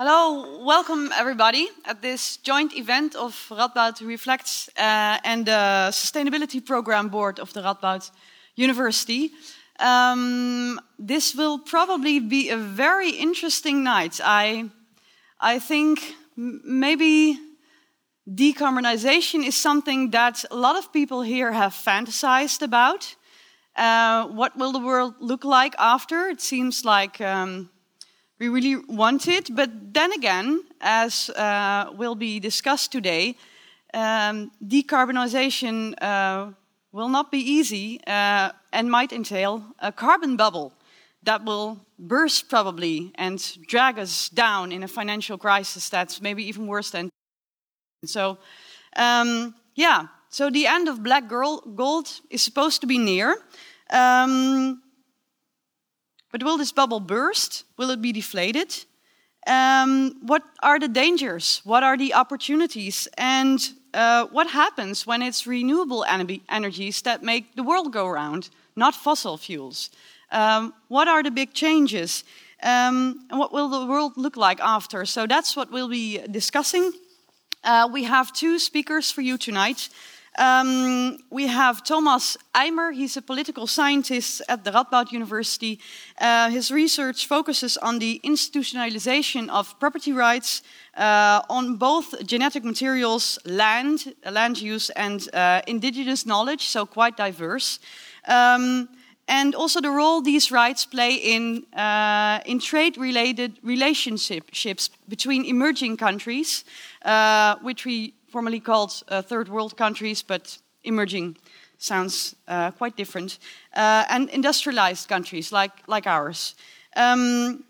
Hello, welcome everybody at this joint event of Radboud Reflects uh, and the Sustainability Program Board of the Radboud University. Um, this will probably be a very interesting night. I, I think maybe decarbonization is something that a lot of people here have fantasized about. Uh, what will the world look like after? It seems like um, we really want it. But then again, as uh, will be discussed today, um, decarbonization uh, will not be easy uh, and might entail a carbon bubble that will burst probably and drag us down in a financial crisis that's maybe even worse than. So, um, yeah, so the end of black gold is supposed to be near. Um, but will this bubble burst? Will it be deflated? Um, what are the dangers? What are the opportunities? And uh, what happens when it's renewable energies that make the world go round, not fossil fuels? Um, what are the big changes? Um, and what will the world look like after? So that's what we'll be discussing. Uh, we have two speakers for you tonight. Um, we have Thomas Eimer. He's a political scientist at the Radboud University. Uh, his research focuses on the institutionalization of property rights uh, on both genetic materials, land, land use, and uh, indigenous knowledge, so quite diverse. Um, and also the role these rights play in, uh, in trade-related relationships between emerging countries, uh, which we formerly called uh, third world countries, but emerging sounds uh, quite different, uh, and industrialized countries like, like ours. Um,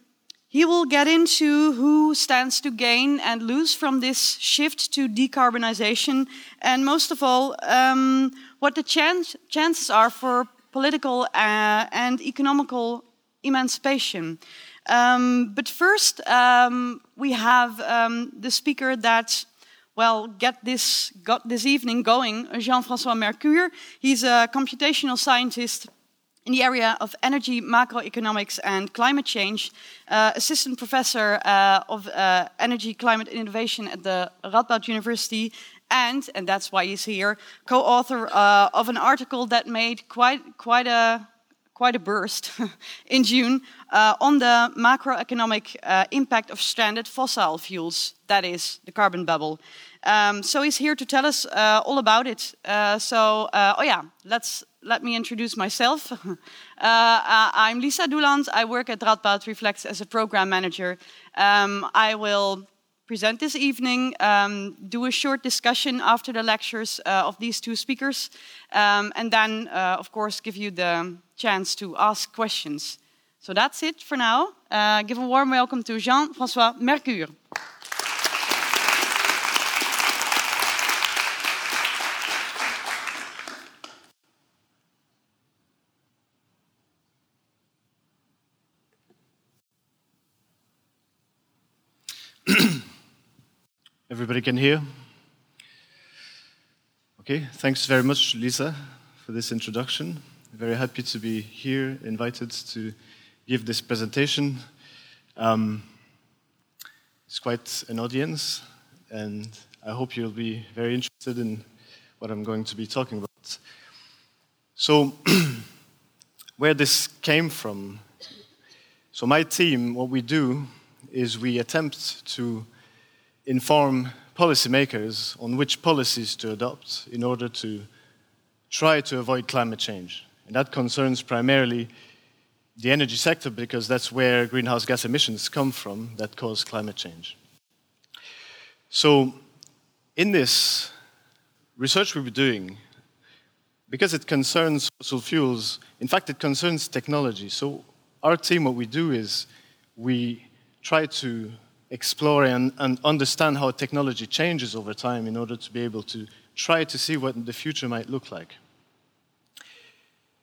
he will get into who stands to gain and lose from this shift to decarbonization, and most of all, um, what the chance, chances are for political uh, and economical emancipation. Um, but first, um, we have um, the speaker that well, get this, got this evening going, Jean-François Mercure. He's a computational scientist in the area of energy, macroeconomics, and climate change, uh, assistant professor uh, of uh, energy, climate, innovation at the Radboud University, and, and that's why he's here, co-author uh, of an article that made quite, quite a quite a burst in June uh, on the macroeconomic uh, impact of stranded fossil fuels, that is, the carbon bubble. Um, so he's here to tell us uh, all about it. Uh, so, uh, oh yeah, let's let me introduce myself. Uh, uh, I'm Lisa Douland. I work at Radboud Reflects as a program manager. Um, I will present this evening, um, do a short discussion after the lectures uh, of these two speakers, um, and then, of course, give you the chance to ask questions. So that's it for now. give a warm welcome to Jean-François Mercure. Everybody can hear? Okay, thanks very much, Lisa, for this introduction. Very happy to be here, invited to give this presentation. Um, it's quite an audience, and I hope you'll be very interested in what I'm going to be talking about. So, where this came from. So, my team, what we do is we attempt to inform policymakers on which policies to adopt in order to try to avoid climate change. And that concerns primarily the energy sector because that's where greenhouse gas emissions come from that cause climate change. So, in this research we'll be doing, because it concerns fossil fuels, in fact, it concerns technology. So, our team, what we do is we try to explore and, and understand how technology changes over time in order to be able to try to see what the future might look like.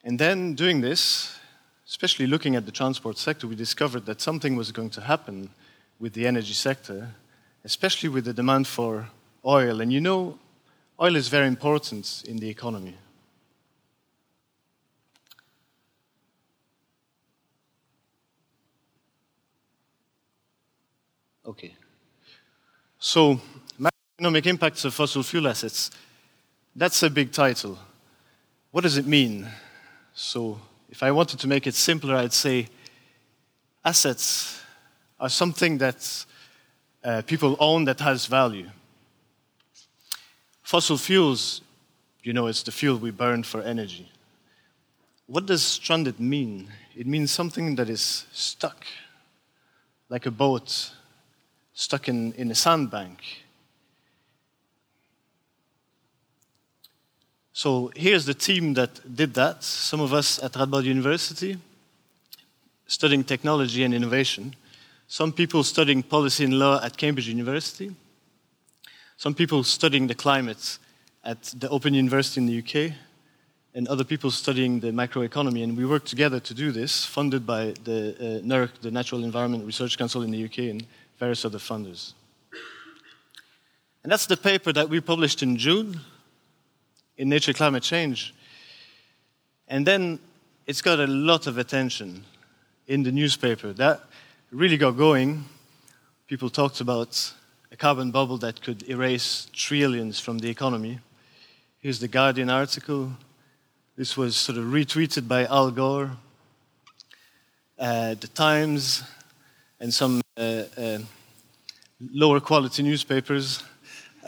And then doing this, especially looking at the transport sector, we discovered that something was going to happen with the energy sector, especially with the demand for oil. And you know, oil is very important in the economy. Okay. So, macroeconomic impacts of fossil fuel assets. That's a big title. What does it mean? So, if I wanted to make it simpler, I'd say assets are something that uh, people own that has value. Fossil fuels, you know, it's the fuel we burn for energy. What does stranded mean? It means something that is stuck, like a boat stuck in, in a sandbank. So here's the team that did that. Some of us at Radboud University, studying technology and innovation. Some people studying policy and law at Cambridge University. Some people studying the climate at the Open University in the UK. And other people studying the macroeconomy. And we worked together to do this, funded by the uh, NERC, the Natural Environment Research Council in the UK, and various other funders. And that's the paper that we published in June in Nature Climate Change. And then it's got a lot of attention in the newspaper. That really got going. People talked about a carbon bubble that could erase trillions from the economy. Here's the Guardian article. This was sort of retweeted by Al Gore. Uh, the Times and some uh, uh, lower quality newspapers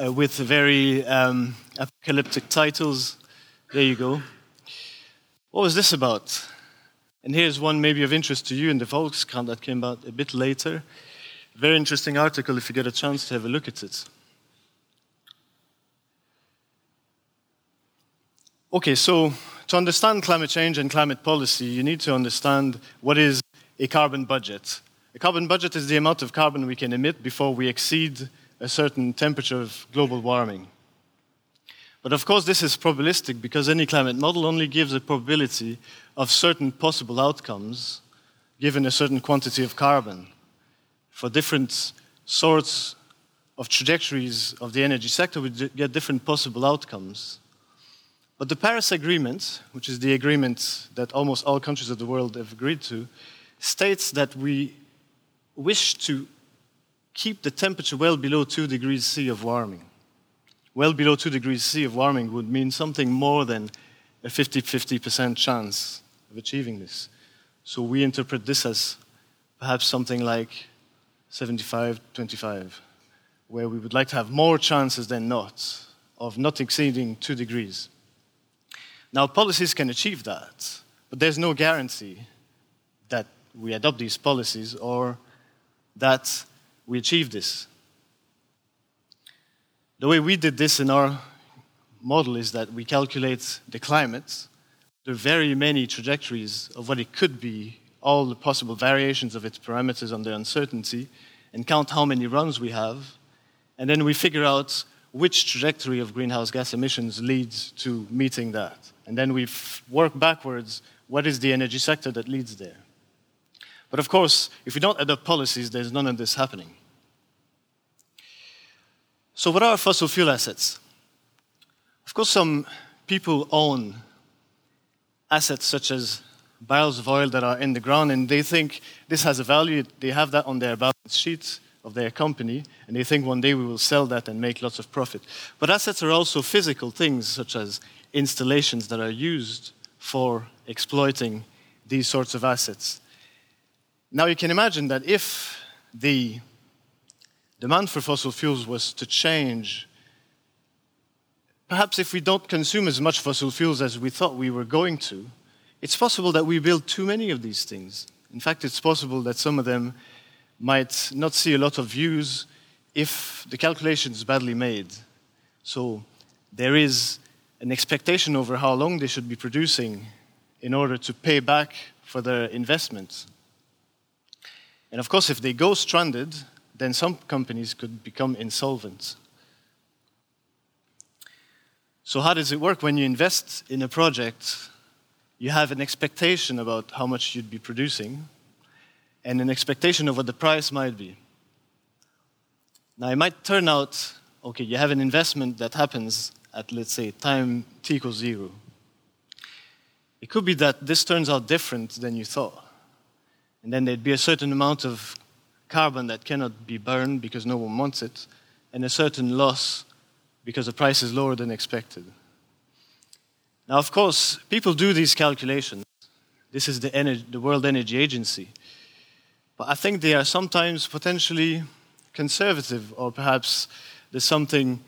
uh, with very um, apocalyptic titles. There you go. What was this about? And here's one maybe of interest to you in the Volkskrant that came out a bit later. Very interesting article if you get a chance to have a look at it. Okay, so to understand climate change and climate policy, you need to understand what is a carbon budget. A carbon budget is the amount of carbon we can emit before we exceed a certain temperature of global warming. But of course, this is probabilistic because any climate model only gives a probability of certain possible outcomes given a certain quantity of carbon. For different sorts of trajectories of the energy sector, we get different possible outcomes. But the Paris Agreement, which is the agreement that almost all countries of the world have agreed to, states that we wish to keep the temperature well below 2 degrees C of warming. Well below 2 degrees C of warming would mean something more than a 50 50% chance of achieving this. So we interpret this as perhaps something like 75 25, where we would like to have more chances than not of not exceeding 2 degrees. Now, policies can achieve that, but there's no guarantee that we adopt these policies or that we achieve this. The way we did this in our model is that we calculate the climate, the very many trajectories of what it could be, all the possible variations of its parameters under uncertainty, and count how many runs we have. And then we figure out which trajectory of greenhouse gas emissions leads to meeting that. And then we work backwards what is the energy sector that leads there? But of course, if we don't adopt policies, there's none of this happening. So, what are fossil fuel assets? Of course, some people own assets such as barrels of oil that are in the ground, and they think this has a value. They have that on their balance sheet of their company, and they think one day we will sell that and make lots of profit. But assets are also physical things, such as installations that are used for exploiting these sorts of assets. Now you can imagine that if the demand for fossil fuels was to change, perhaps if we don't consume as much fossil fuels as we thought we were going to, it's possible that we build too many of these things. In fact, it's possible that some of them might not see a lot of use if the calculation is badly made. So there is an expectation over how long they should be producing in order to pay back for their investments. And of course, if they go stranded, then some companies could become insolvent. So, how does it work when you invest in a project? You have an expectation about how much you'd be producing and an expectation of what the price might be. Now, it might turn out okay, you have an investment that happens at, let's say, time t equals zero. It could be that this turns out different than you thought. And then there'd be a certain amount of carbon that cannot be burned because no one wants it, and a certain loss because the price is lower than expected. Now, of course, people do these calculations. This is the, energy, the World Energy Agency. But I think they are sometimes potentially conservative, or perhaps there's something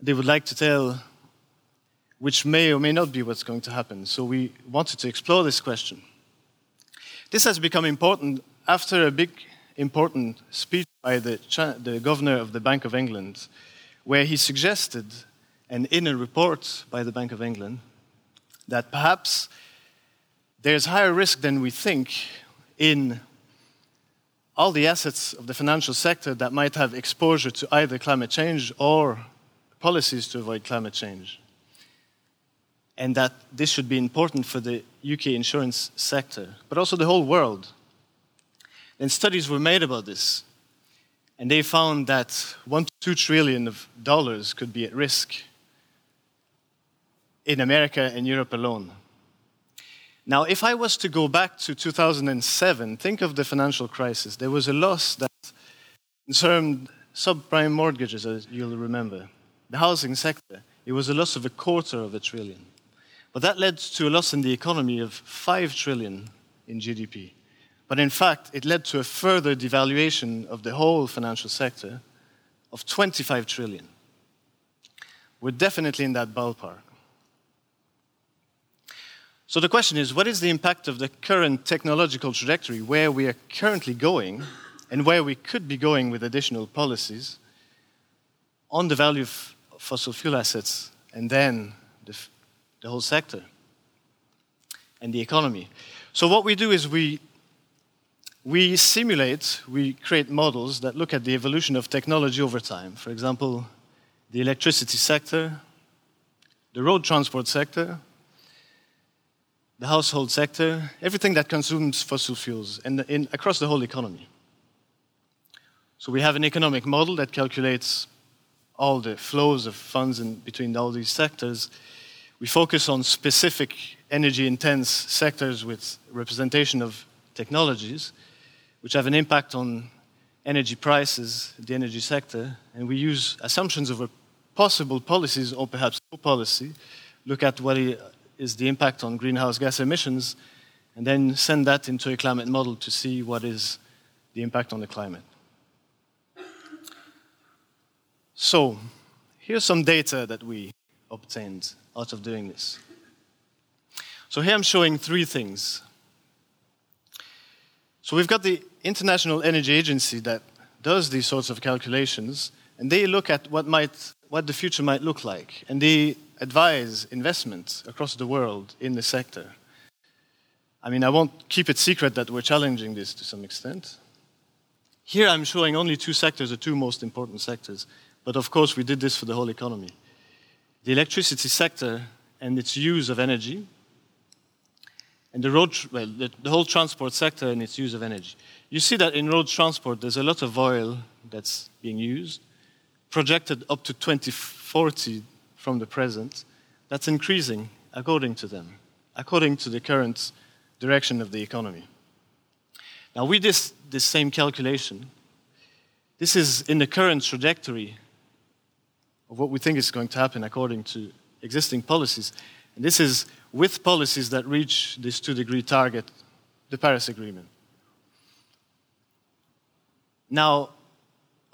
they would like to tell which may or may not be what's going to happen. So we wanted to explore this question. This has become important after a big, important speech by the, the governor of the Bank of England, where he suggested, and in a report by the Bank of England, that perhaps there's higher risk than we think in all the assets of the financial sector that might have exposure to either climate change or policies to avoid climate change and that this should be important for the UK insurance sector, but also the whole world. And studies were made about this, and they found that one to two trillion of dollars could be at risk in America and Europe alone. Now, if I was to go back to 2007, think of the financial crisis. There was a loss that concerned subprime mortgages, as you'll remember. The housing sector, it was a loss of a quarter of a trillion. But that led to a loss in the economy of 5 trillion in GDP. But in fact, it led to a further devaluation of the whole financial sector of 25 trillion. We're definitely in that ballpark. So the question is what is the impact of the current technological trajectory, where we are currently going, and where we could be going with additional policies, on the value of fossil fuel assets and then the whole sector and the economy. So, what we do is we, we simulate, we create models that look at the evolution of technology over time. For example, the electricity sector, the road transport sector, the household sector, everything that consumes fossil fuels and in, across the whole economy. So we have an economic model that calculates all the flows of funds in between all these sectors we focus on specific energy intense sectors with representation of technologies which have an impact on energy prices, the energy sector, and we use assumptions of possible policies or perhaps no policy, look at what is the impact on greenhouse gas emissions, and then send that into a climate model to see what is the impact on the climate. So, here's some data that we obtained out of doing this. So here I'm showing three things. So we've got the International Energy Agency that does these sorts of calculations, and they look at what, might, what the future might look like, and they advise investment across the world in the sector. I mean, I won't keep it secret that we're challenging this to some extent. Here I'm showing only two sectors, the two most important sectors, but of course we did this for the whole economy the electricity sector and its use of energy, and the road, well, the, the, whole transport sector and its use of energy. You see that in road transport, there's a lot of oil that's being used, projected up to 2040 from the present. That's increasing, according to them, according to the current direction of the economy. Now, with this, this same calculation, this is in the current trajectory of what we think is going to happen according to existing policies. And this is with policies that reach this two degree target, the Paris Agreement. Now,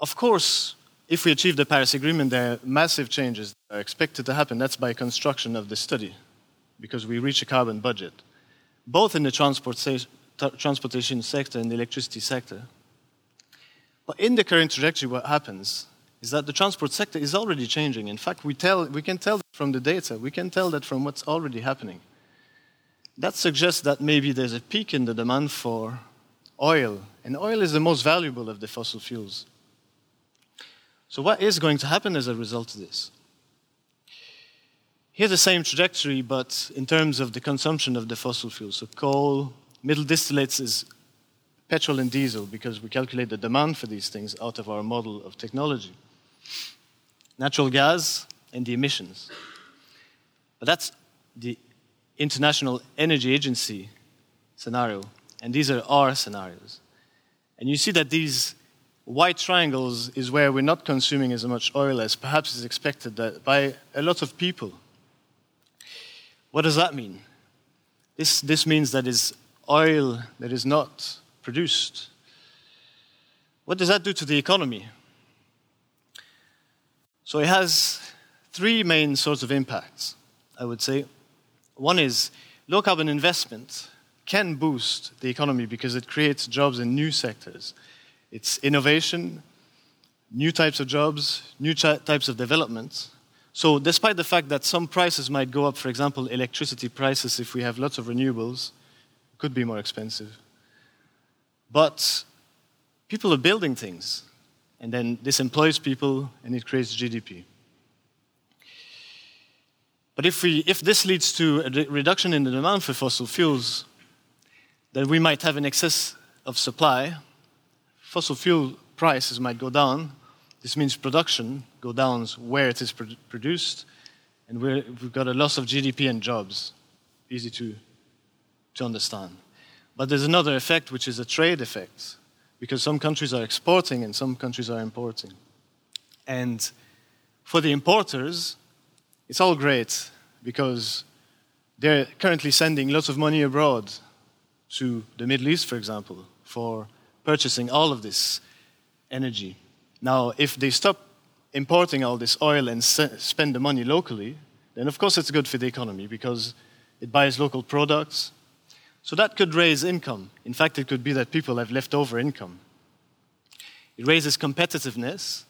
of course, if we achieve the Paris Agreement, there are massive changes that are expected to happen. That's by construction of the study, because we reach a carbon budget, both in the transport transportation sector and the electricity sector. But in the current trajectory, what happens is that the transport sector is already changing. In fact, we, tell, we can tell from the data, we can tell that from what's already happening. That suggests that maybe there's a peak in the demand for oil, and oil is the most valuable of the fossil fuels. So, what is going to happen as a result of this? Here's the same trajectory, but in terms of the consumption of the fossil fuels. So, coal, middle distillates is petrol and diesel because we calculate the demand for these things out of our model of technology natural gas, and the emissions. But that's the International Energy Agency scenario, and these are our scenarios. And you see that these white triangles is where we're not consuming as much oil as perhaps is expected by a lot of people. What does that mean? This, this means that is oil that is not produced. What does that do to the economy? So it has three main sorts of impacts, I would say. One is low carbon investment can boost the economy because it creates jobs in new sectors. It's innovation, new types of jobs, new types of development. So, despite the fact that some prices might go up, for example, electricity prices, if we have lots of renewables, could be more expensive. But people are building things, and then this employs people and it creates GDP. But if, we, if this leads to a reduction in the demand for fossil fuels, then we might have an excess of supply. Fossil fuel prices might go down. This means production go down where it is produced, and we have got a loss of GDP and jobs. Easy to, to understand. But there's another effect, which is a trade effect, because some countries are exporting and some countries are importing. And for the importers, it's all great because they're currently sending lots of money abroad to the Middle East, for example, for purchasing all of this energy. Now, if they stop importing all this oil and spend the money locally, then of course it's good for the economy because it buys local products. So that could raise income. In fact, it could be that people have leftover income. It raises competitiveness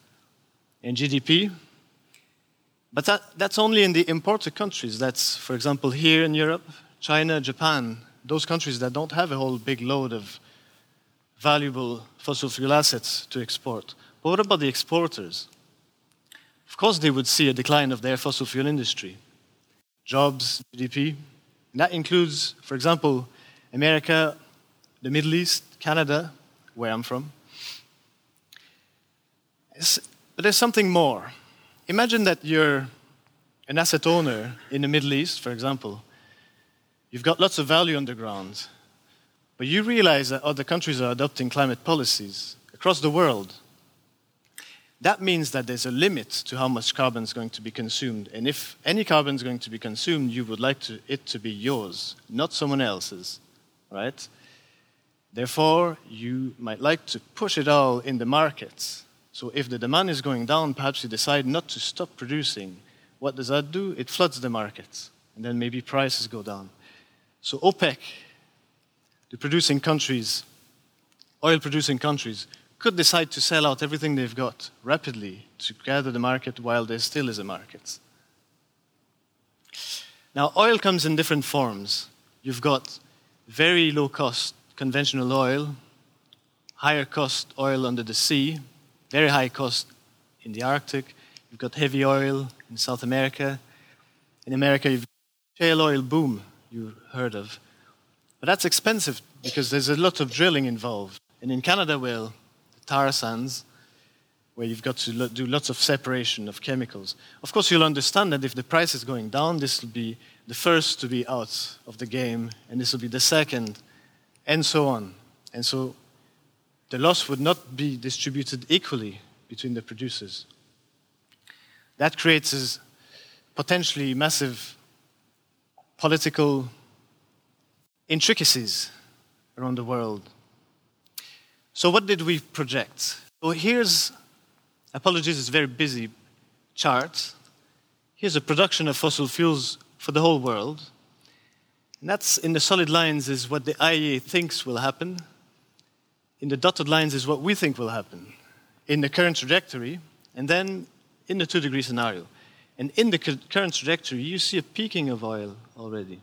and GDP, but that, that's only in the importer countries. That's, for example, here in Europe, China, Japan, those countries that don't have a whole big load of valuable fossil fuel assets to export. But what about the exporters? Of course, they would see a decline of their fossil fuel industry, jobs, GDP. And that includes, for example, America, the Middle East, Canada, where I'm from. But there's something more. Imagine that you're an asset owner in the Middle East, for example. You've got lots of value on the ground, but you realize that other countries are adopting climate policies across the world. That means that there's a limit to how much carbon is going to be consumed. And if any carbon is going to be consumed, you would like to, it to be yours, not someone else's, right? Therefore, you might like to push it all in the markets. So if the demand is going down, perhaps you decide not to stop producing. What does that do? It floods the markets, and then maybe prices go down. So OPEC, the producing countries, oil producing countries, could decide to sell out everything they've got rapidly to gather the market while there still is a market. Now, oil comes in different forms. You've got very low cost conventional oil, higher cost oil under the sea, very high cost in the Arctic. You've got heavy oil in South America. In America, you've shale oil boom you heard of. But that's expensive because there's a lot of drilling involved. And in Canada, well, the tar sands, where you've got to do lots of separation of chemicals. Of course, you'll understand that if the price is going down, this will be the first to be out of the game, and this will be the second, and so on. And so the loss would not be distributed equally between the producers. That creates potentially massive political intricacies around the world. So, what did we project? So, here's, apologies, it's a very busy chart. Here's a production of fossil fuels for the whole world. And that's in the solid lines is what the IEA thinks will happen. In the dotted lines is what we think will happen in the current trajectory, and then in the two degree scenario. And in the current trajectory, you see a peaking of oil already.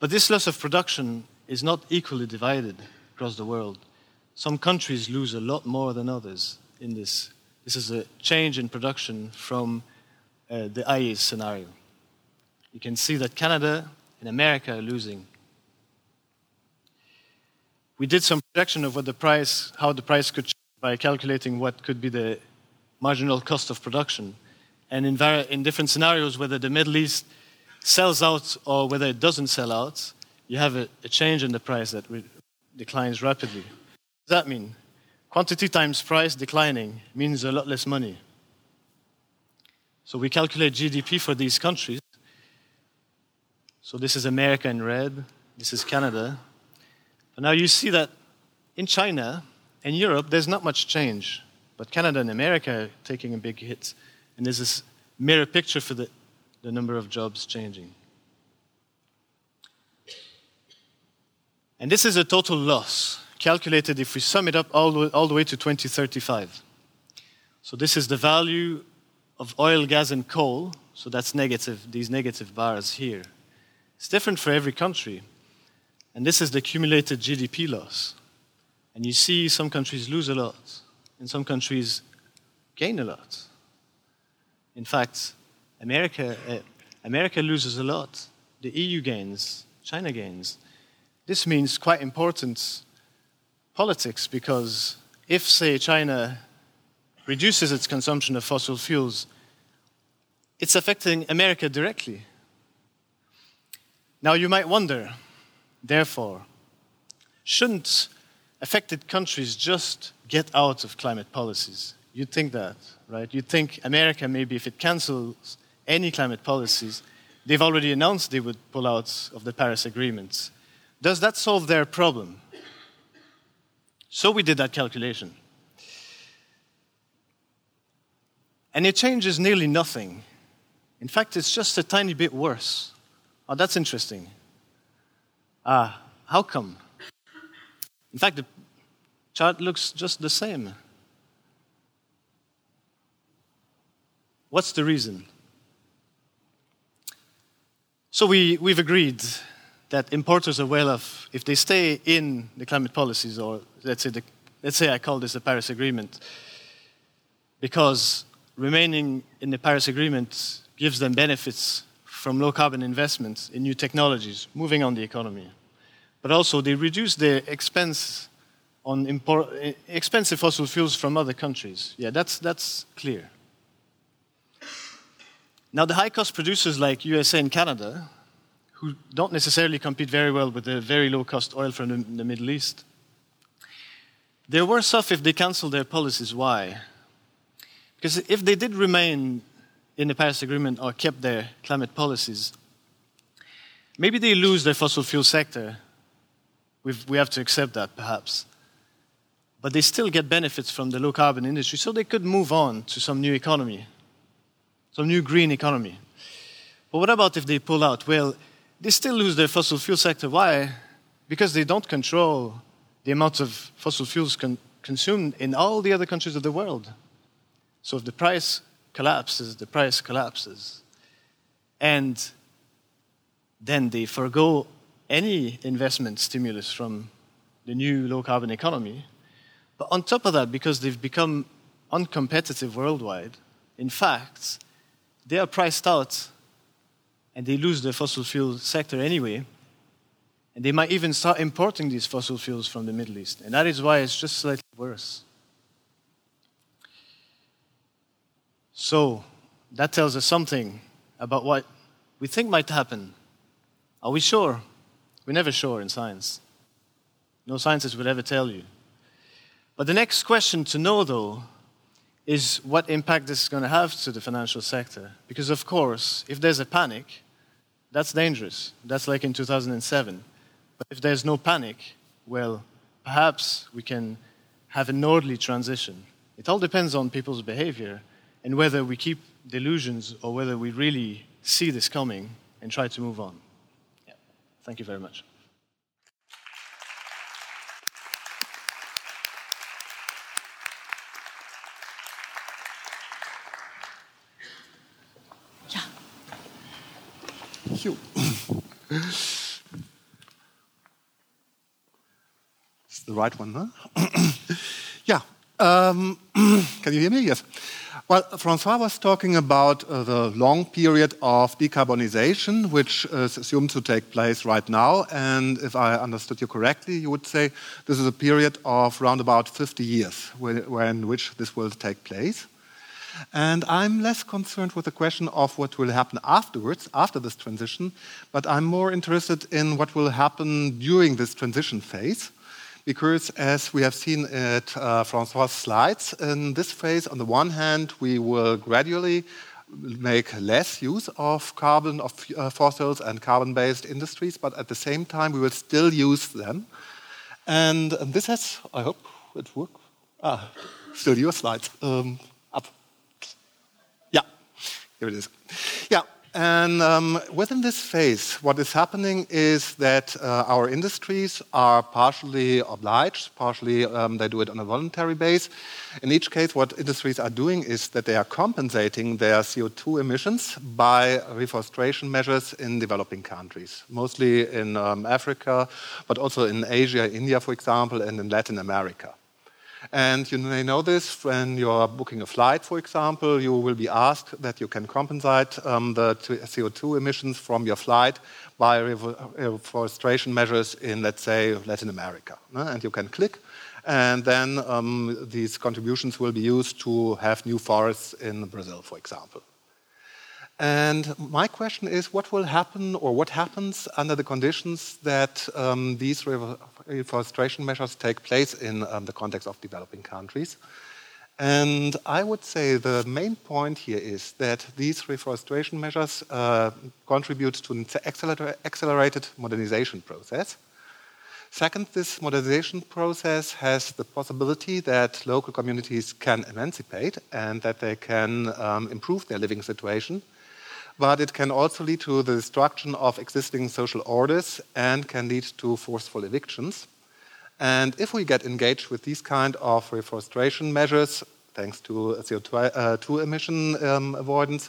But this loss of production is not equally divided across the world. Some countries lose a lot more than others in this. This is a change in production from uh, the IEA scenario. You can see that Canada and America are losing. We did some projection of what the price, how the price could change by calculating what could be the marginal cost of production and in, in different scenarios, whether the Middle East sells out or whether it doesn't sell out, you have a, a change in the price that declines rapidly. What does that mean? Quantity times price declining means a lot less money. So we calculate GDP for these countries. So this is America in red, this is Canada. But now you see that in China and Europe, there's not much change. But Canada and America are taking a big hit. And there's this mirror picture for the, the number of jobs changing. And this is a total loss, calculated if we sum it up all the, all the way to 2035. So this is the value of oil, gas, and coal. So that's negative, these negative bars here. It's different for every country. And this is the accumulated GDP loss. And you see some countries lose a lot, and some countries gain a lot. In fact, America, uh, America loses a lot. The EU gains, China gains. This means quite important politics because if, say, China reduces its consumption of fossil fuels, it's affecting America directly. Now, you might wonder, therefore, shouldn't affected countries just get out of climate policies? You'd think that, right? You'd think America, maybe if it cancels any climate policies, they've already announced they would pull out of the Paris Agreement. Does that solve their problem? So we did that calculation. And it changes nearly nothing. In fact, it's just a tiny bit worse. Oh, that's interesting. Ah, how come? In fact, the chart looks just the same. What's the reason? So we, we've agreed that importers are well off if they stay in the climate policies, or let's say, the, let's say I call this the Paris Agreement, because remaining in the Paris Agreement gives them benefits from low carbon investments in new technologies, moving on the economy. But also, they reduce their expense on import, eh, expensive fossil fuels from other countries. Yeah, that's, that's clear. Now, the high cost producers like USA and Canada who don't necessarily compete very well with the very low cost oil from the, the Middle East. They're worse off if they cancel their policies. Why? Because if they did remain in the Paris Agreement or kept their climate policies, maybe they lose their fossil fuel sector. We've, we have to accept that, perhaps. But they still get benefits from the low carbon industry, so they could move on to some new economy, some new green economy. But what about if they pull out? Well, they still lose their fossil fuel sector. Why? Because they don't control the amount of fossil fuels con consumed in all the other countries of the world. So if the price collapses, the price collapses. And then they forego any investment stimulus from the new low carbon economy. But on top of that, because they've become uncompetitive worldwide, in fact, they are priced out and they lose the fossil fuel sector anyway. And they might even start importing these fossil fuels from the Middle East. And that is why it's just slightly worse. So, that tells us something about what we think might happen. Are we sure? We're never sure in science. No scientist would ever tell you. But the next question to know, though, is what impact this is going to have to the financial sector. Because, of course, if there's a panic, that's dangerous. That's like in 2007. But if there's no panic, well, perhaps we can have an orderly transition. It all depends on people's behavior and whether we keep delusions or whether we really see this coming and try to move on. Yeah. Thank you very much. you. it's the right one, huh? yeah. Um, can you hear me? Yes. Well, Francois was talking about uh, the long period of decarbonization, which is assumed to take place right now. And if I understood you correctly, you would say this is a period of around about 50 years when which this will take place. And I'm less concerned with the question of what will happen afterwards, after this transition, but I'm more interested in what will happen during this transition phase. Because as we have seen at uh, Francois' slides, in this phase, on the one hand, we will gradually make less use of carbon, of uh, fossils and carbon-based industries, but at the same time, we will still use them. And, and this has, I hope it works. Ah, still your slides. Um, up. Yeah, here it is. Yeah, and um, within this phase, what is happening is that uh, our industries are partially obliged, partially um, they do it on a voluntary base. In each case, what industries are doing is that they are compensating their CO2 emissions by reforestation measures in developing countries, mostly in um, Africa, but also in Asia, India, for example, and in Latin America. And you may know this when you're booking a flight, for example, you will be asked that you can compensate um, the CO2 emissions from your flight by reforestation measures in, let's say, Latin America. And you can click, and then um, these contributions will be used to have new forests in Brazil, for example. And my question is what will happen or what happens under the conditions that um, these reforestation measures take place in um, the context of developing countries? And I would say the main point here is that these reforestation measures uh, contribute to an accelerated modernization process. Second, this modernization process has the possibility that local communities can emancipate and that they can um, improve their living situation but it can also lead to the destruction of existing social orders and can lead to forceful evictions. And if we get engaged with these kind of reforestation measures, thanks to CO2 uh, emission um, avoidance,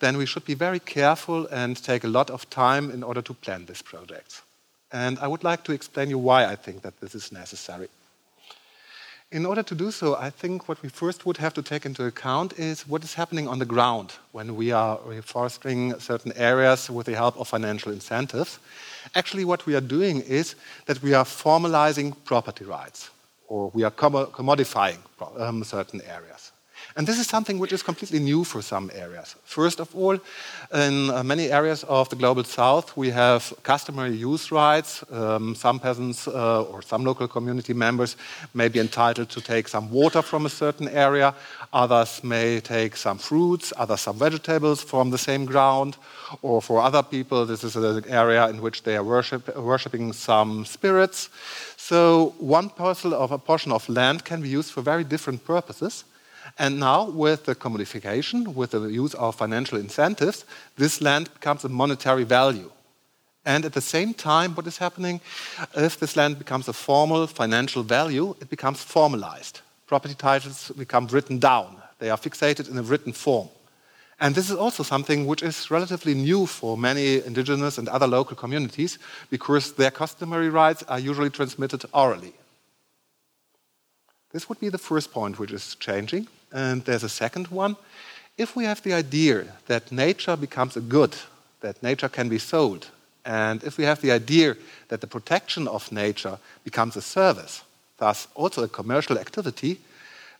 then we should be very careful and take a lot of time in order to plan these projects. And I would like to explain you why I think that this is necessary. In order to do so, I think what we first would have to take into account is what is happening on the ground when we are reforesting certain areas with the help of financial incentives. Actually, what we are doing is that we are formalizing property rights, or we are commodifying um, certain areas. And this is something which is completely new for some areas. First of all, in uh, many areas of the global south, we have customary use rights. Um, some peasants uh, or some local community members may be entitled to take some water from a certain area. Others may take some fruits, others some vegetables from the same ground. Or for other people, this is an area in which they are worship, worshipping some spirits. So one parcel of a portion of land can be used for very different purposes. And now, with the commodification, with the use of financial incentives, this land becomes a monetary value. And at the same time, what is happening? If this land becomes a formal financial value, it becomes formalized. Property titles become written down, they are fixated in a written form. And this is also something which is relatively new for many indigenous and other local communities because their customary rights are usually transmitted orally. This would be the first point which is changing. And there's a second one. If we have the idea that nature becomes a good, that nature can be sold, and if we have the idea that the protection of nature becomes a service, thus also a commercial activity,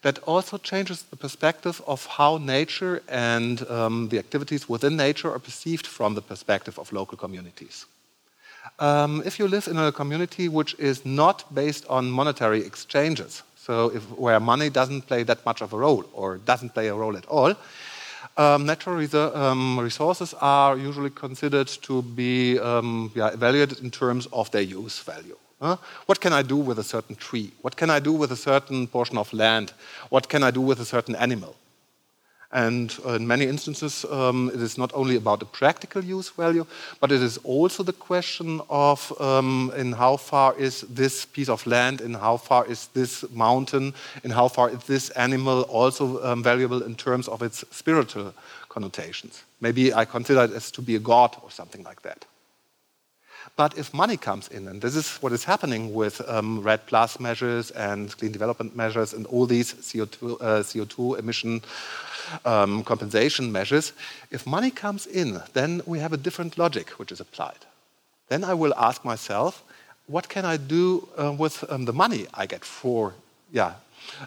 that also changes the perspective of how nature and um, the activities within nature are perceived from the perspective of local communities. Um, if you live in a community which is not based on monetary exchanges, so if, where money doesn't play that much of a role or doesn't play a role at all, um, natural um, resources are usually considered to be um, yeah, evaluated in terms of their use value. Huh? What can I do with a certain tree? What can I do with a certain portion of land? What can I do with a certain animal? And in many instances, um, it is not only about the practical use value, but it is also the question of um, in how far is this piece of land, in how far is this mountain, in how far is this animal also um, valuable in terms of its spiritual connotations. Maybe I consider it as to be a god or something like that. But if money comes in, and this is what is happening with um, REDD Plus measures and clean development measures and all these CO2, uh, CO2 emission um, compensation measures, if money comes in, then we have a different logic which is applied. Then I will ask myself, what can I do uh, with um, the money I get for yeah,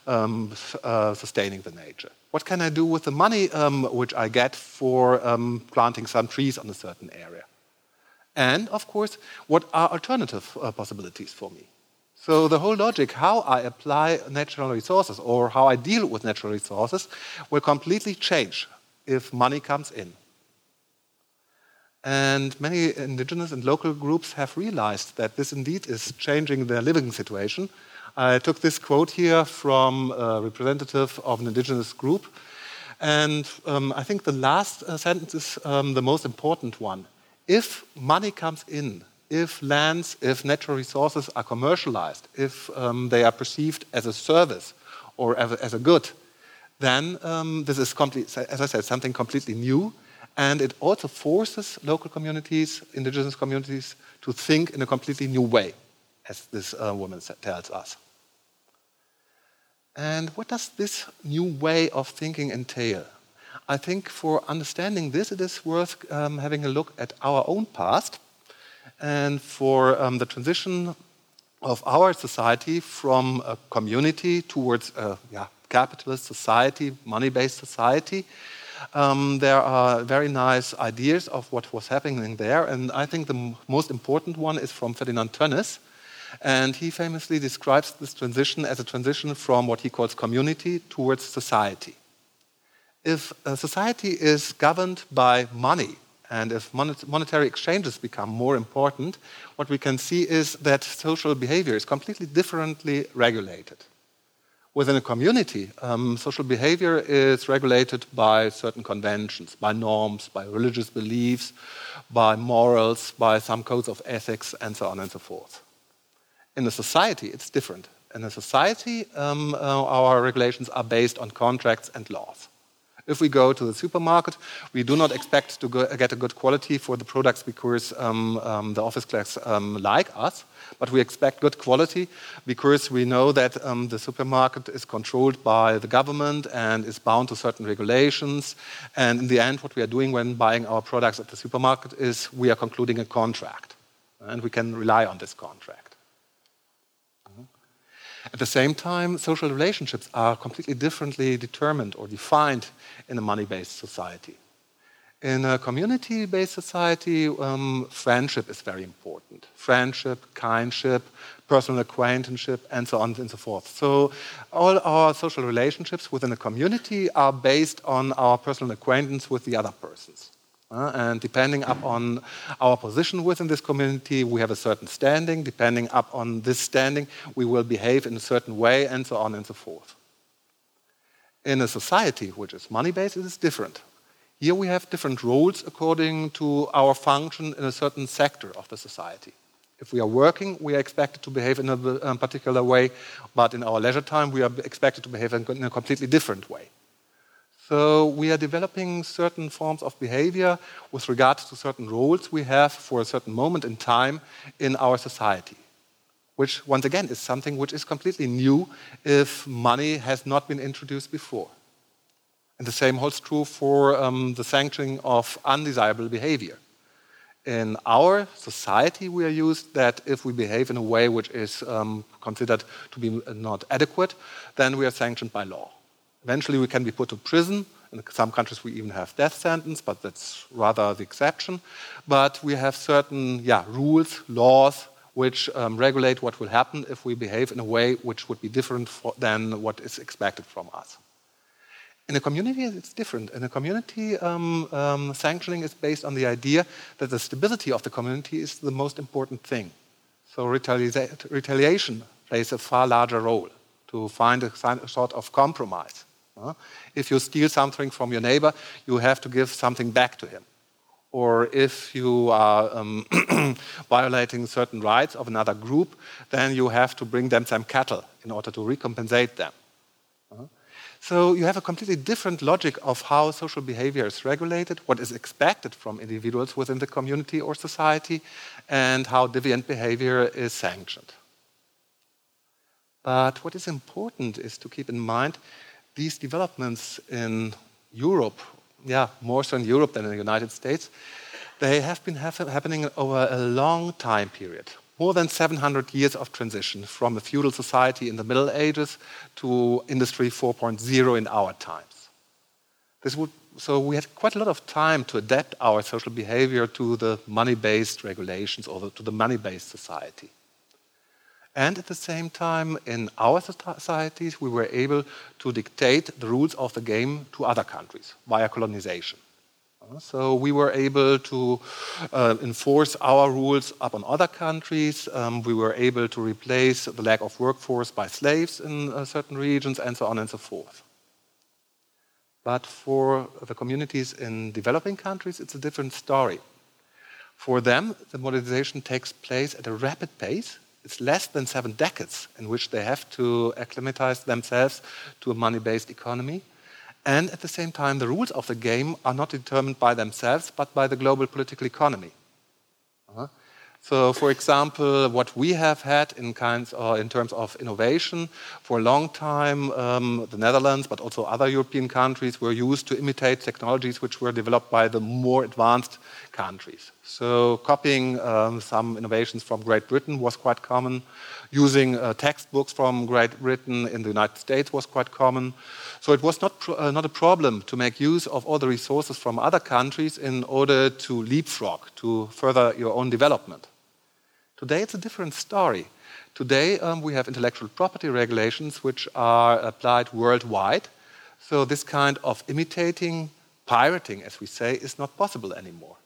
um, uh, sustaining the nature? What can I do with the money um, which I get for um, planting some trees on a certain area? And of course, what are alternative uh, possibilities for me? So the whole logic, how I apply natural resources or how I deal with natural resources, will completely change if money comes in. And many indigenous and local groups have realized that this indeed is changing their living situation. I took this quote here from a representative of an indigenous group. And um, I think the last uh, sentence is um, the most important one. If money comes in if lands, if natural resources are commercialized, if um, they are perceived as a service or as a, as a good, then um, this is, as I said, something completely new. And it also forces local communities, indigenous communities, to think in a completely new way, as this uh, woman tells us. And what does this new way of thinking entail? I think for understanding this, it is worth um, having a look at our own past and for um, the transition of our society from a community towards a yeah, capitalist society, money based society. Um, there are very nice ideas of what was happening there, and I think the most important one is from Ferdinand Tönnies. And he famously describes this transition as a transition from what he calls community towards society. If a society is governed by money, and if monetary exchanges become more important, what we can see is that social behavior is completely differently regulated. Within a community, um, social behavior is regulated by certain conventions, by norms, by religious beliefs, by morals, by some codes of ethics, and so on and so forth. In a society, it's different. In a society, um, uh, our regulations are based on contracts and laws. If we go to the supermarket, we do not expect to go, get a good quality for the products because um, um, the office clerks um, like us, but we expect good quality because we know that um, the supermarket is controlled by the government and is bound to certain regulations. And in the end, what we are doing when buying our products at the supermarket is we are concluding a contract, and we can rely on this contract. At the same time, social relationships are completely differently determined or defined in a money based society. In a community based society, um, friendship is very important. Friendship, kindship, personal acquaintanceship, and so on and so forth. So, all our social relationships within a community are based on our personal acquaintance with the other persons. Uh, and depending upon our position within this community, we have a certain standing. Depending upon this standing, we will behave in a certain way, and so on and so forth. In a society which is money based, it is different. Here we have different roles according to our function in a certain sector of the society. If we are working, we are expected to behave in a, particular way, but in our leisure time, we are expected to behave in a completely different way. So we are developing certain forms of behavior with regard to certain roles we have for a certain moment in time in our society, which once again is something which is completely new if money has not been introduced before. And the same holds true for um, the sanctioning of undesirable behavior. In our society, we are used that if we behave in a way which is um, considered to be not adequate, then we are sanctioned by law. Eventually, we can be put to prison. In some countries, we even have death sentence, but that's rather the exception. But we have certain yeah, rules, laws, which um, regulate what will happen if we behave in a way which would be different for, than what is expected from us. In a community, it's different. In a community, um, um, sanctioning is based on the idea that the stability of the community is the most important thing. So retaliation plays a far larger role to find a sort of compromise. Uh, if you steal something from your neighbor, you have to give something back to him. Or if you are um, violating certain rights of another group, then you have to bring them some cattle in order to recompensate them. Uh, so you have a completely different logic of how social behavior is regulated, what is expected from individuals within the community or society, and how deviant behavior is sanctioned. But what is important is to keep in mind these developments in Europe, yeah, more so in Europe than in the United States, they have been happening over a long time period. More than 700 years of transition from a feudal society in the Middle Ages to Industry 4.0 in our times. This would, so we had quite a lot of time to adapt our social behavior to the money based regulations or the, to the money based society. And at the same time, in our societies, we were able to dictate the rules of the game to other countries via colonization. So we were able to uh, enforce our rules upon other countries. Um, we were able to replace the lack of workforce by slaves in uh, certain regions, and so on and so forth. But for the communities in developing countries, it's a different story. For them, the modernization takes place at a rapid pace. It's less than seven decades in which they have to acclimatize themselves to a money based economy. And at the same time, the rules of the game are not determined by themselves, but by the global political economy. Uh-huh. So, for example, what we have had in kinds uh, in terms of innovation for a long time, um, the Netherlands, but also other European countries, were used to imitate technologies which were developed by the more advanced countries. So, copying um, some innovations from Great Britain was quite common. Using uh, textbooks from Great Britain in the United States was quite common. So, it was not uh, not a problem to make use of all the resources from other countries in order to leapfrog to further your own development. Today it's a different story. Today um, we have intellectual property regulations which are applied worldwide. So this kind of imitating, pirating, as we say, is not possible anymore.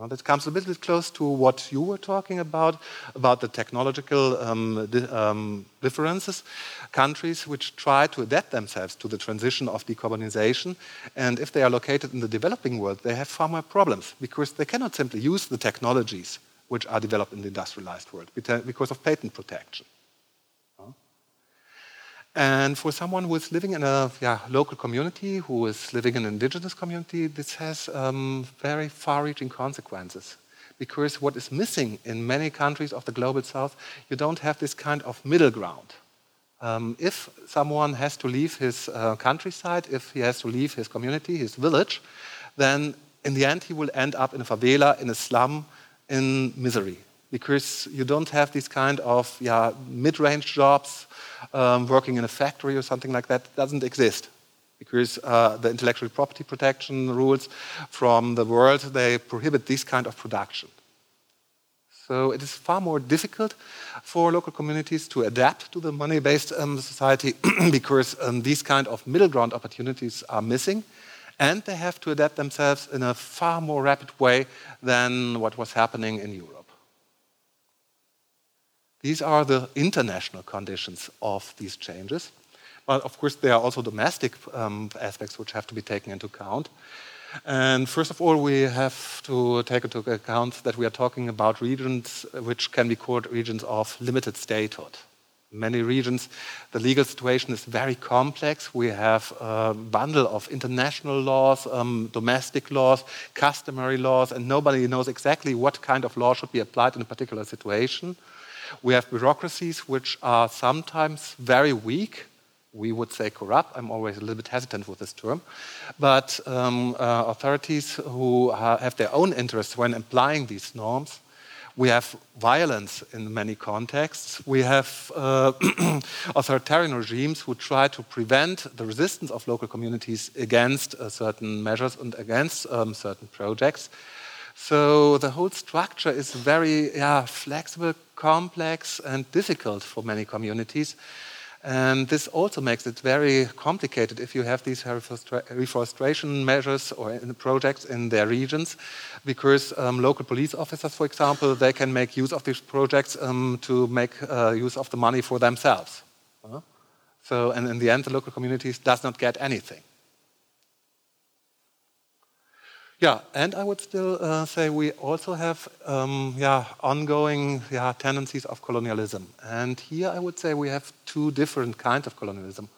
Uh, that comes a little bit close to what you were talking about, about the technological um, di um, differences. Countries which try to adapt themselves to the transition of decarbonization, and if they are located in the developing world, they have far more problems because they cannot simply use the technologies which are developed in the industrialized world because of patent protection. And for someone who is living in a yeah, local community, who is living in an indigenous community, this has um, very far reaching consequences. Because what is missing in many countries of the global south, you don't have this kind of middle ground. Um, if someone has to leave his uh, countryside, if he has to leave his community, his village, then in the end he will end up in a favela, in a slum, in misery because you don't have these kind of yeah, mid-range jobs um, working in a factory or something like that. Doesn't exist because uh, the intellectual property protection rules from the world they prohibit this kind of production. So it is far more difficult for local communities to adapt to the money-based um, society because um, these kind of middle ground opportunities are missing and they have to adapt themselves in a far more rapid way than what was happening in Europe. These are the international conditions of these changes. But of course, there are also domestic um, aspects which have to be taken into account. And first of all, we have to take into account that we are talking about regions which can be called regions of limited statehood many regions, the legal situation is very complex. We have a bundle of international laws, um, domestic laws, customary laws, and nobody knows exactly what kind of law should be applied in a particular situation. We have bureaucracies which are sometimes very weak. We would say corrupt. I'm always a little bit hesitant with this term. But um, uh, authorities who have their own interests when applying these norms we have violence in many contexts. We have uh, authoritarian regimes who try to prevent the resistance of local communities against uh, certain measures and against um, certain projects. So the whole structure is very yeah, flexible, complex, and difficult for many communities. And this also makes it very complicated if you have these reforestation measures or projects in their regions, because um, local police officers, for example, they can make use of these projects um, to make uh, use of the money for themselves. Uh-huh. So, and in the end, the local communities does not get anything. Yeah, and I would still uh, say we also have um, yeah, ongoing yeah, tendencies of colonialism. And here I would say we have two different kinds of colonialism.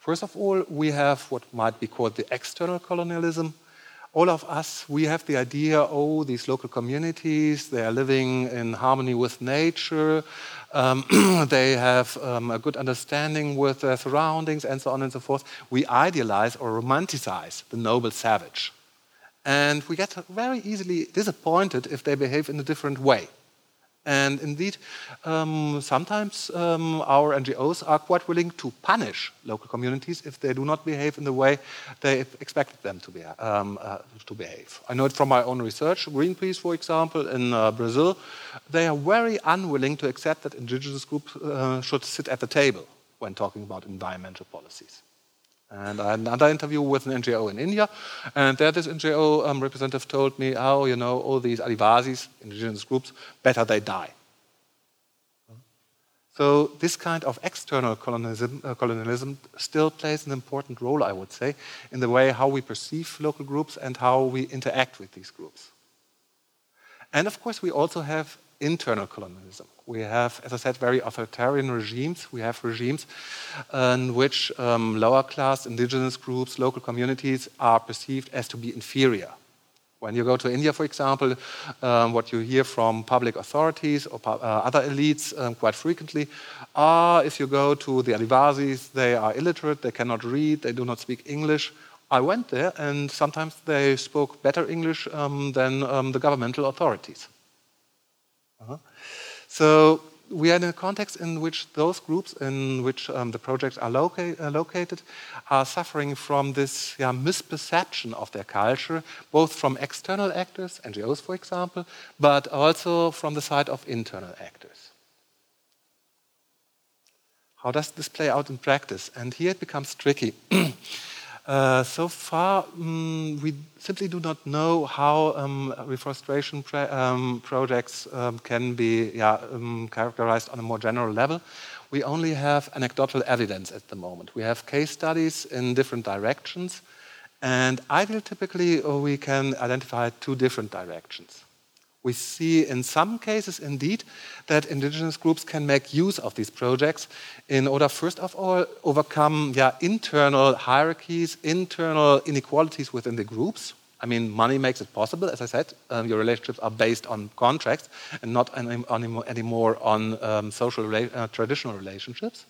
First of all, we have what might be called the external colonialism. All of us, we have the idea, oh, these local communities, they are living in harmony with nature, um, they have um, a good understanding with their surroundings, and so on and so forth. We idealize or romanticize the noble savage. And we get very easily disappointed if they behave in a different way. And indeed, um, sometimes um, our NGOs are quite willing to punish local communities if they do not behave in the way they expected them to, be, um, uh, to behave. I know it from my own research. Greenpeace, for example, in uh, Brazil, they are very unwilling to accept that indigenous groups uh, should sit at the table when talking about environmental policies. And I had another interview with an NGO in India, and there this NGO um, representative told me, oh, you know, all these Adivasis, indigenous groups, better they die. So this kind of external colonialism, uh, colonialism, still plays an important role, I would say, in the way how we perceive local groups and how we interact with these groups. And of course, we also have internal colonialism. We have, as I said, very authoritarian regimes. We have regimes in which um, lower class indigenous groups, local communities are perceived as to be inferior. When you go to India, for example, um, what you hear from public authorities or uh, other elites um, quite frequently are if you go to the Adivasis, they are illiterate, they cannot read, they do not speak English. I went there, and sometimes they spoke better English um, than um, the governmental authorities. Uh-huh. So we are in a context in which those groups in which um, the projects are loca uh, located are suffering from this yeah, misperception of their culture, both from external actors, NGOs for example, but also from the side of internal actors. How does this play out in practice? And here it becomes tricky. Uh, so far, um, we simply do not know how um, reforestation um, projects um, can be yeah, um, characterized on a more general level. We only have anecdotal evidence at the moment. We have case studies in different directions, and ideally, typically, we can identify two different directions. We see in some cases, indeed, that indigenous groups can make use of these projects in order, first of all, overcome yeah, internal hierarchies, internal inequalities within the groups. I mean, money makes it possible. As I said, um, your relationships are based on contracts and not any, anymore on um, social uh, traditional relationships.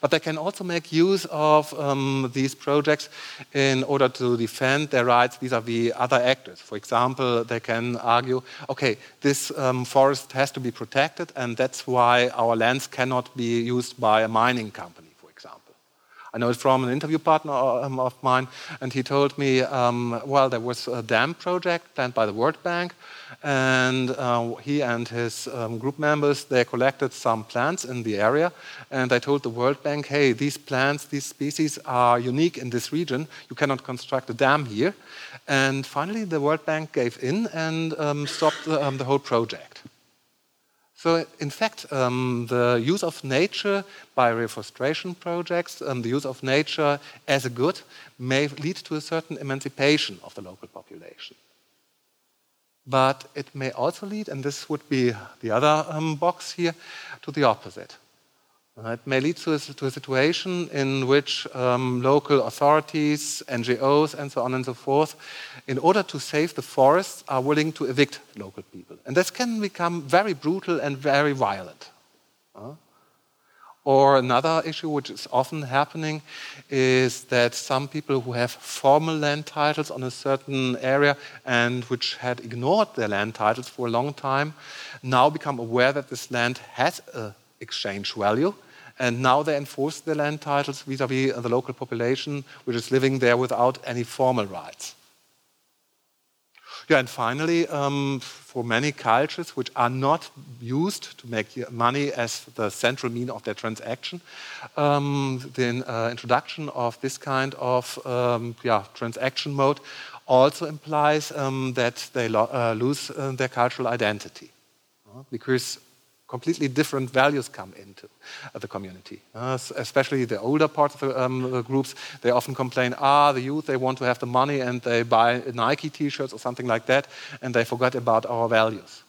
But they can also make use of um, these projects in order to defend their rights vis a vis other actors. For example, they can argue okay, this um, forest has to be protected, and that's why our lands cannot be used by a mining company. I know it from an interview partner um, of mine, and he told me, um, well, there was a dam project planned by the World Bank, and uh, he and his um, group members they collected some plants in the area, and they told the World Bank, hey, these plants, these species are unique in this region. You cannot construct a dam here. And finally, the World Bank gave in and um, stopped the, um, the whole project. So, in fact, um, the use of nature by reforestation projects, um, the use of nature as a good, may lead to a certain emancipation of the local population. But it may also lead, and this would be the other um, box here, to the opposite. It may lead to a, to a situation in which um, local authorities, NGOs, and so on and so forth, in order to save the forests, are willing to evict local people. And this can become very brutal and very violent. Uh, or another issue which is often happening is that some people who have formal land titles on a certain area and which had ignored their land titles for a long time now become aware that this land has an exchange value and now they enforce their land titles vis a vis the local population, which is living there without any formal rights. Yeah, and finally, um, for many cultures which are not used to make money as the central mean of their transaction, um, the uh, introduction of this kind of um, yeah, transaction mode also implies um, that they lo uh, lose uh, their cultural identity. Because completely different values come into the community. Uh, especially the older part of the, um, the, groups, they often complain, ah, the youth, they want to have the money and they buy Nike t-shirts or something like that, and they forget about our values.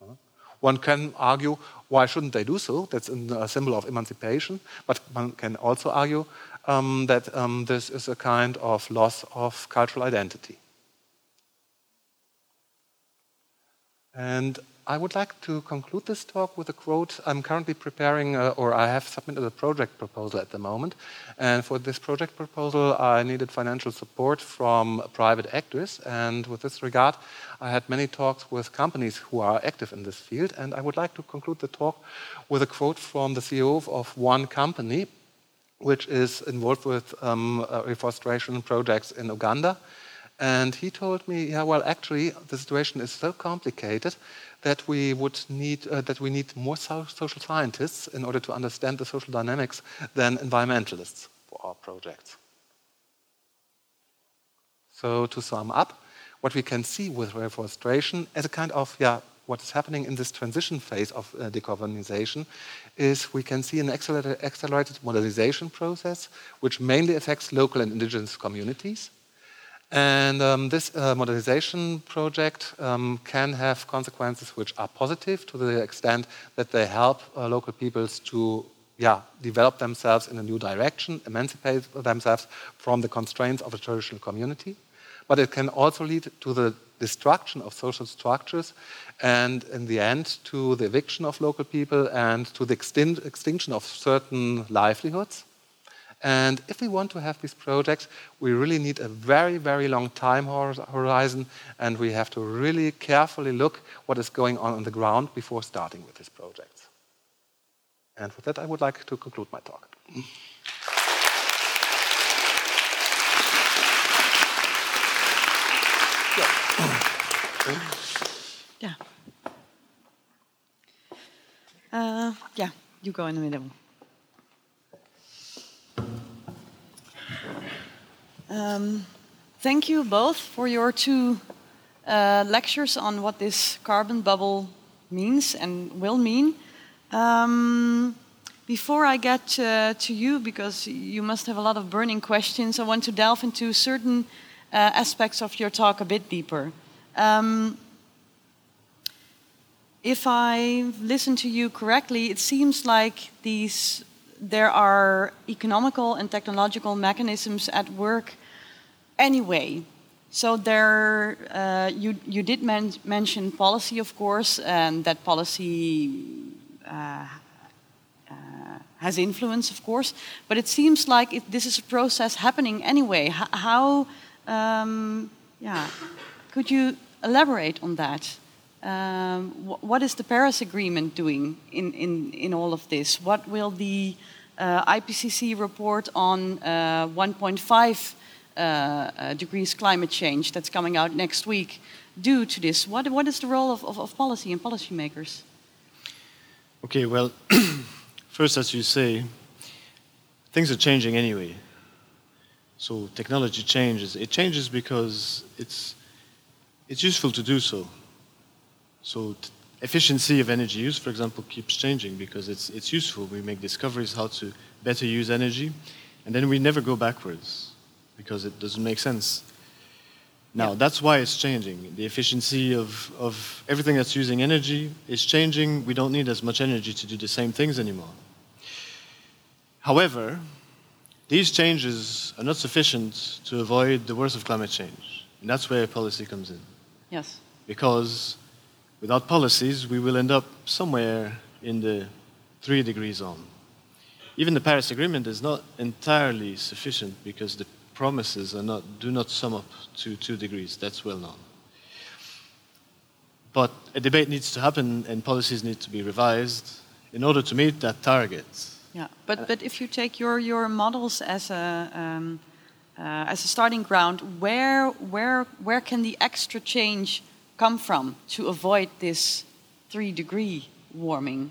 Uh, one can argue, why shouldn't they do so? That's a symbol of emancipation. But one can also argue um, that um, this is a kind of loss of cultural identity. And I would like to conclude this talk with a quote. I'm currently preparing, uh, or I have submitted a project proposal at the moment. And for this project proposal, I needed financial support from private actors. And with this regard, I had many talks with companies who are active in this field. And I would like to conclude the talk with a quote from the CEO of one company, which is involved with um, uh, reforestation projects in Uganda. And he told me, yeah, well, actually, the situation is so complicated that we would need uh, that we need more so social scientists in order to understand the social dynamics than environmentalists for our projects. So to sum up, what we can see with reforestation as a kind of yeah, what is happening in this transition phase of uh, decarbonization is we can see an accelerated, accelerated modernization process which mainly affects local and indigenous communities and um, this uh, modernization project um, can have consequences which are positive to the extent that they help uh, local peoples to yeah, develop themselves in a new direction, emancipate themselves from the constraints of a traditional community. But it can also lead to the destruction of social structures and, in the end, to the eviction of local people and to the extinction of certain livelihoods. And if we want to have these projects, we really need a very, very long time horizon, and we have to really carefully look what is going on on the ground before starting with these projects. And with that, I would like to conclude my talk. Yeah. Uh, yeah, you go in the middle. Um, thank you both for your two uh, lectures on what this carbon bubble means and will mean. Um, before I get uh, to you, because you must have a lot of burning questions, I want to delve into certain uh, aspects of your talk a bit deeper. Um, if I listen to you correctly, it seems like these there are economical and technological mechanisms at work anyway. So there, uh, you you did men mention policy, of course, and that policy uh, uh, has influence, of course. But it seems like it, this is a process happening anyway. H how, um, yeah, could you elaborate on that? Um, wh what is the Paris Agreement doing in, in, in all of this? What will the IPCC report on uh, 1.5 uh, uh, degrees climate change that's coming out next week due to this? What, what is the role of, of, of policy and policymakers? Okay, well, first, as you say, things are changing anyway. So technology changes. It changes because it's, it's useful to do so. So efficiency of energy use, for example, keeps changing because it's, it's useful. We make discoveries how to better use energy, and then we never go backwards because it doesn't make sense. Now, yeah. that's why it's changing. The efficiency of, of everything that's using energy is changing. We don't need as much energy to do the same things anymore. However, these changes are not sufficient to avoid the worst of climate change. And that's where policy comes in. Yes. Because without policies, we will end up somewhere in the three degree zone. Even the Paris Agreement is not entirely sufficient because the promises are not, do not sum up to two degrees. That's well known. But a debate needs to happen and policies need to be revised in order to meet that target. Yeah, but, but if you take your, your models as a, um, uh, as a starting ground, where, where, where can the extra change come from to avoid this three degree warming?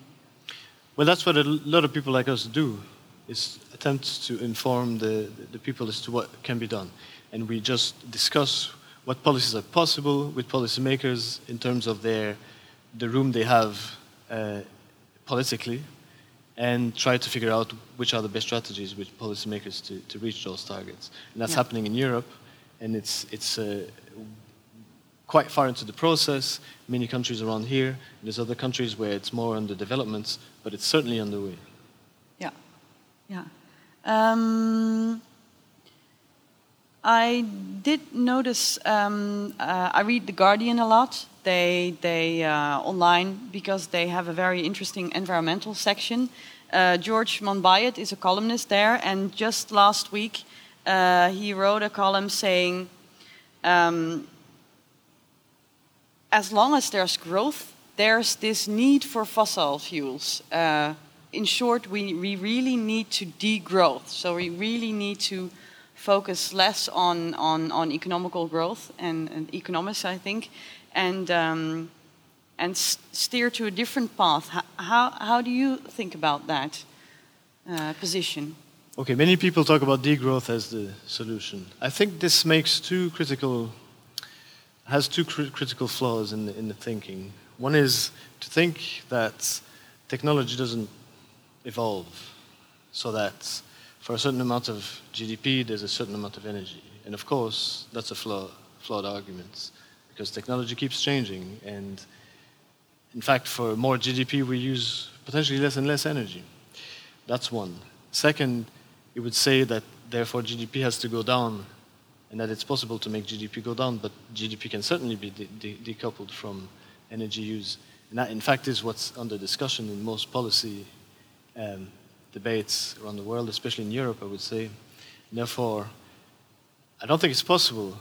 Well, that's what a lot of people like us do is attempt to inform the, the people as to what can be done. And we just discuss what policies are possible with policymakers in terms of their, the room they have uh, politically and try to figure out which are the best strategies with policymakers to, to reach those targets. And that's yeah. happening in Europe, and it's, it's uh, quite far into the process. Many countries around here. There's other countries where it's more under development, but it's certainly underway. Yeah. Yeah. Um, I did notice. Um, uh, I read The Guardian a lot. They they uh, online because they have a very interesting environmental section. Uh, George Monbiot is a columnist there, and just last week uh, he wrote a column saying, um, as long as there's growth, there's this need for fossil fuels. Uh, in short, we, we really need to degrowth. So we really need to focus less on, on, on economical growth and, and economics, I think, and, um, and steer to a different path. How, how do you think about that uh, position? Okay, many people talk about degrowth as the solution. I think this makes two critical, has two cr critical flaws in the, in the thinking. One is to think that technology doesn't evolve so that for a certain amount of GDP, there's a certain amount of energy. And of course, that's a flaw, flawed argument because technology keeps changing. And in fact, for more GDP, we use potentially less and less energy. That's one. Second, it would say that therefore GDP has to go down and that it's possible to make GDP go down, but GDP can certainly be de de decoupled from energy use. And that, in fact, is what's under discussion in most policy um, debates around the world, especially in Europe, I would say. And therefore, I don't think it's possible.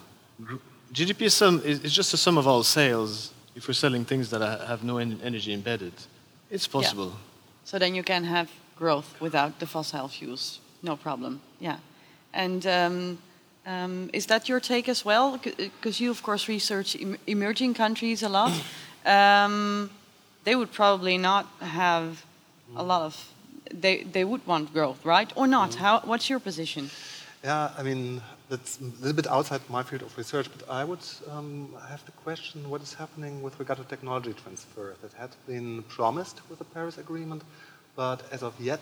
GDP is, some, is, just a sum of all sales if we're selling things that have no energy embedded. It's possible. Yeah. So then you can have growth without the fossil fuels. No problem. Yeah. And um, um, is that your take as well? Because you, of course, research em emerging countries a lot. Um, they would probably not have a lot of they, they would want growth, right? Or not? Mm. How, what's your position? Yeah, I mean, that's a little bit outside my field of research, but I would um, have the question what is happening with regard to technology transfer that had been promised with the Paris Agreement, but as of yet,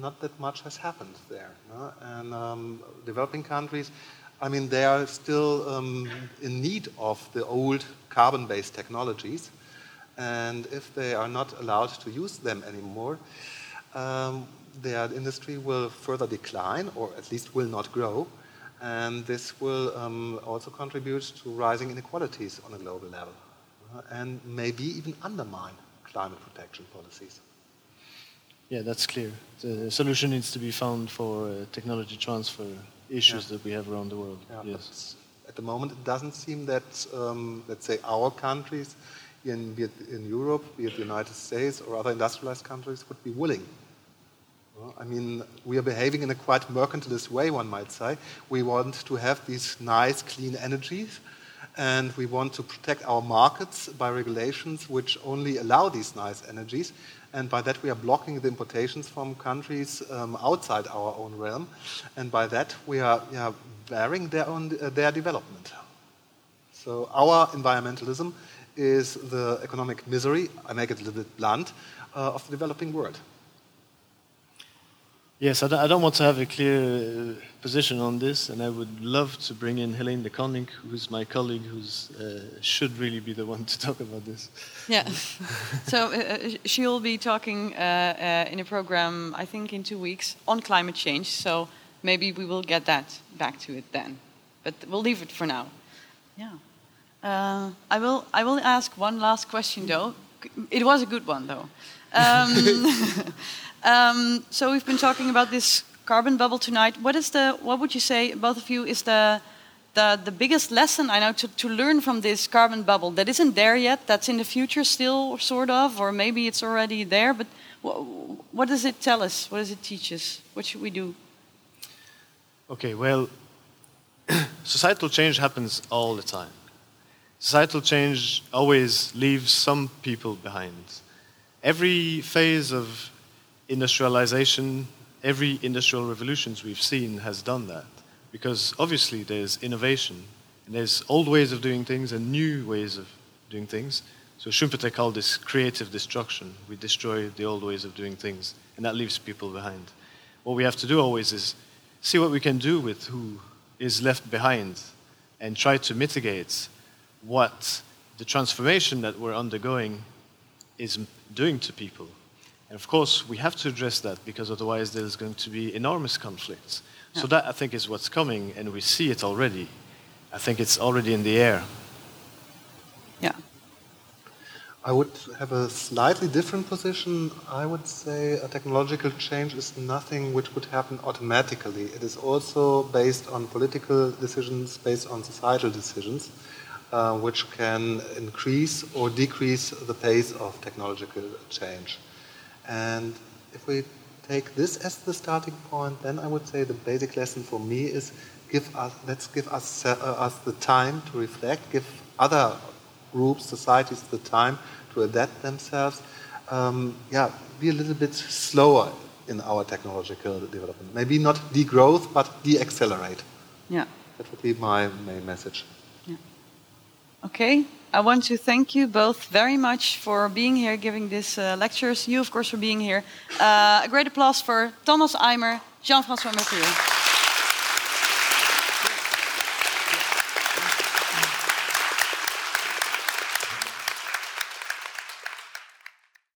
not that much has happened there. No? And um, developing countries, I mean, they are still um, in need of the old carbon based technologies, and if they are not allowed to use them anymore, um, their industry will further decline, or at least will not grow. And this will um, also contribute to rising inequalities on a global level, uh, and maybe even undermine climate protection policies. Yeah, that's clear. The solution needs to be found for uh, technology transfer issues yeah. that we have around the world. Yeah, yes. At the moment, it doesn't seem that, um, let's say, our countries, in, be it in Europe, be it the United States or other industrialized countries, would be willing I mean, we are behaving in a quite mercantilist way, one might say. We want to have these nice, clean energies, and we want to protect our markets by regulations which only allow these nice energies. And by that, we are blocking the importations from countries um, outside our own realm. And by that, we are bearing their, own, uh, their development. So, our environmentalism is the economic misery, I make it a little bit blunt, uh, of the developing world. Yes, I don't want to have a clear uh, position on this, and I would love to bring in Helene de Koning, who's my colleague, who uh, should really be the one to talk about this. Yeah, so uh, uh she'll be talking uh, uh, in a program, I think, in two weeks on climate change. So maybe we will get that back to it then, but we'll leave it for now. Yeah, I will. I will ask one last question though. It was a good one though. Um, Um, so we've been talking about this carbon bubble tonight. What is the? What would you say, both of you, is the the, the biggest lesson I know to, to learn from this carbon bubble that isn't there yet, that's in the future still, sort of, or maybe it's already there, but what, what does it tell us? What does it teach us? What should we do? Okay, well, societal change happens all the time. Societal change always leaves some people behind. Every phase of industrialization, every industrial revolutions we've seen has done that. Because obviously there's innovation, and there's old ways of doing things and new ways of doing things. So Schumpeter called this creative destruction. We destroy the old ways of doing things, and that leaves people behind. What we have to do always is see what we can do with who is left behind and try to mitigate what the transformation that we're undergoing is doing to people. And of course, we have to address that because otherwise there's going to be enormous conflicts. So that I think is what's coming, and we see it already. I think it's already in the air. Yeah. I would have a slightly different position. I would say a technological change is nothing which would happen automatically. It is also based on political decisions, based on societal decisions, uh, which can increase or decrease the pace of technological change. And if we take this as the starting point, then I would say the basic lesson for me is give us, let's give us, uh, us the time to reflect, give other groups, societies, the time to adapt themselves. Um, yeah, be a little bit slower in our technological development. Maybe not degrowth, but de-accelerate. Yeah. That would be my main message. Yeah. Okay. I want to thank you both very much for being here, giving these uh, lectures. You, of course, for being here. Uh, a great applause for Thomas Eimer, Jean-François Mercure.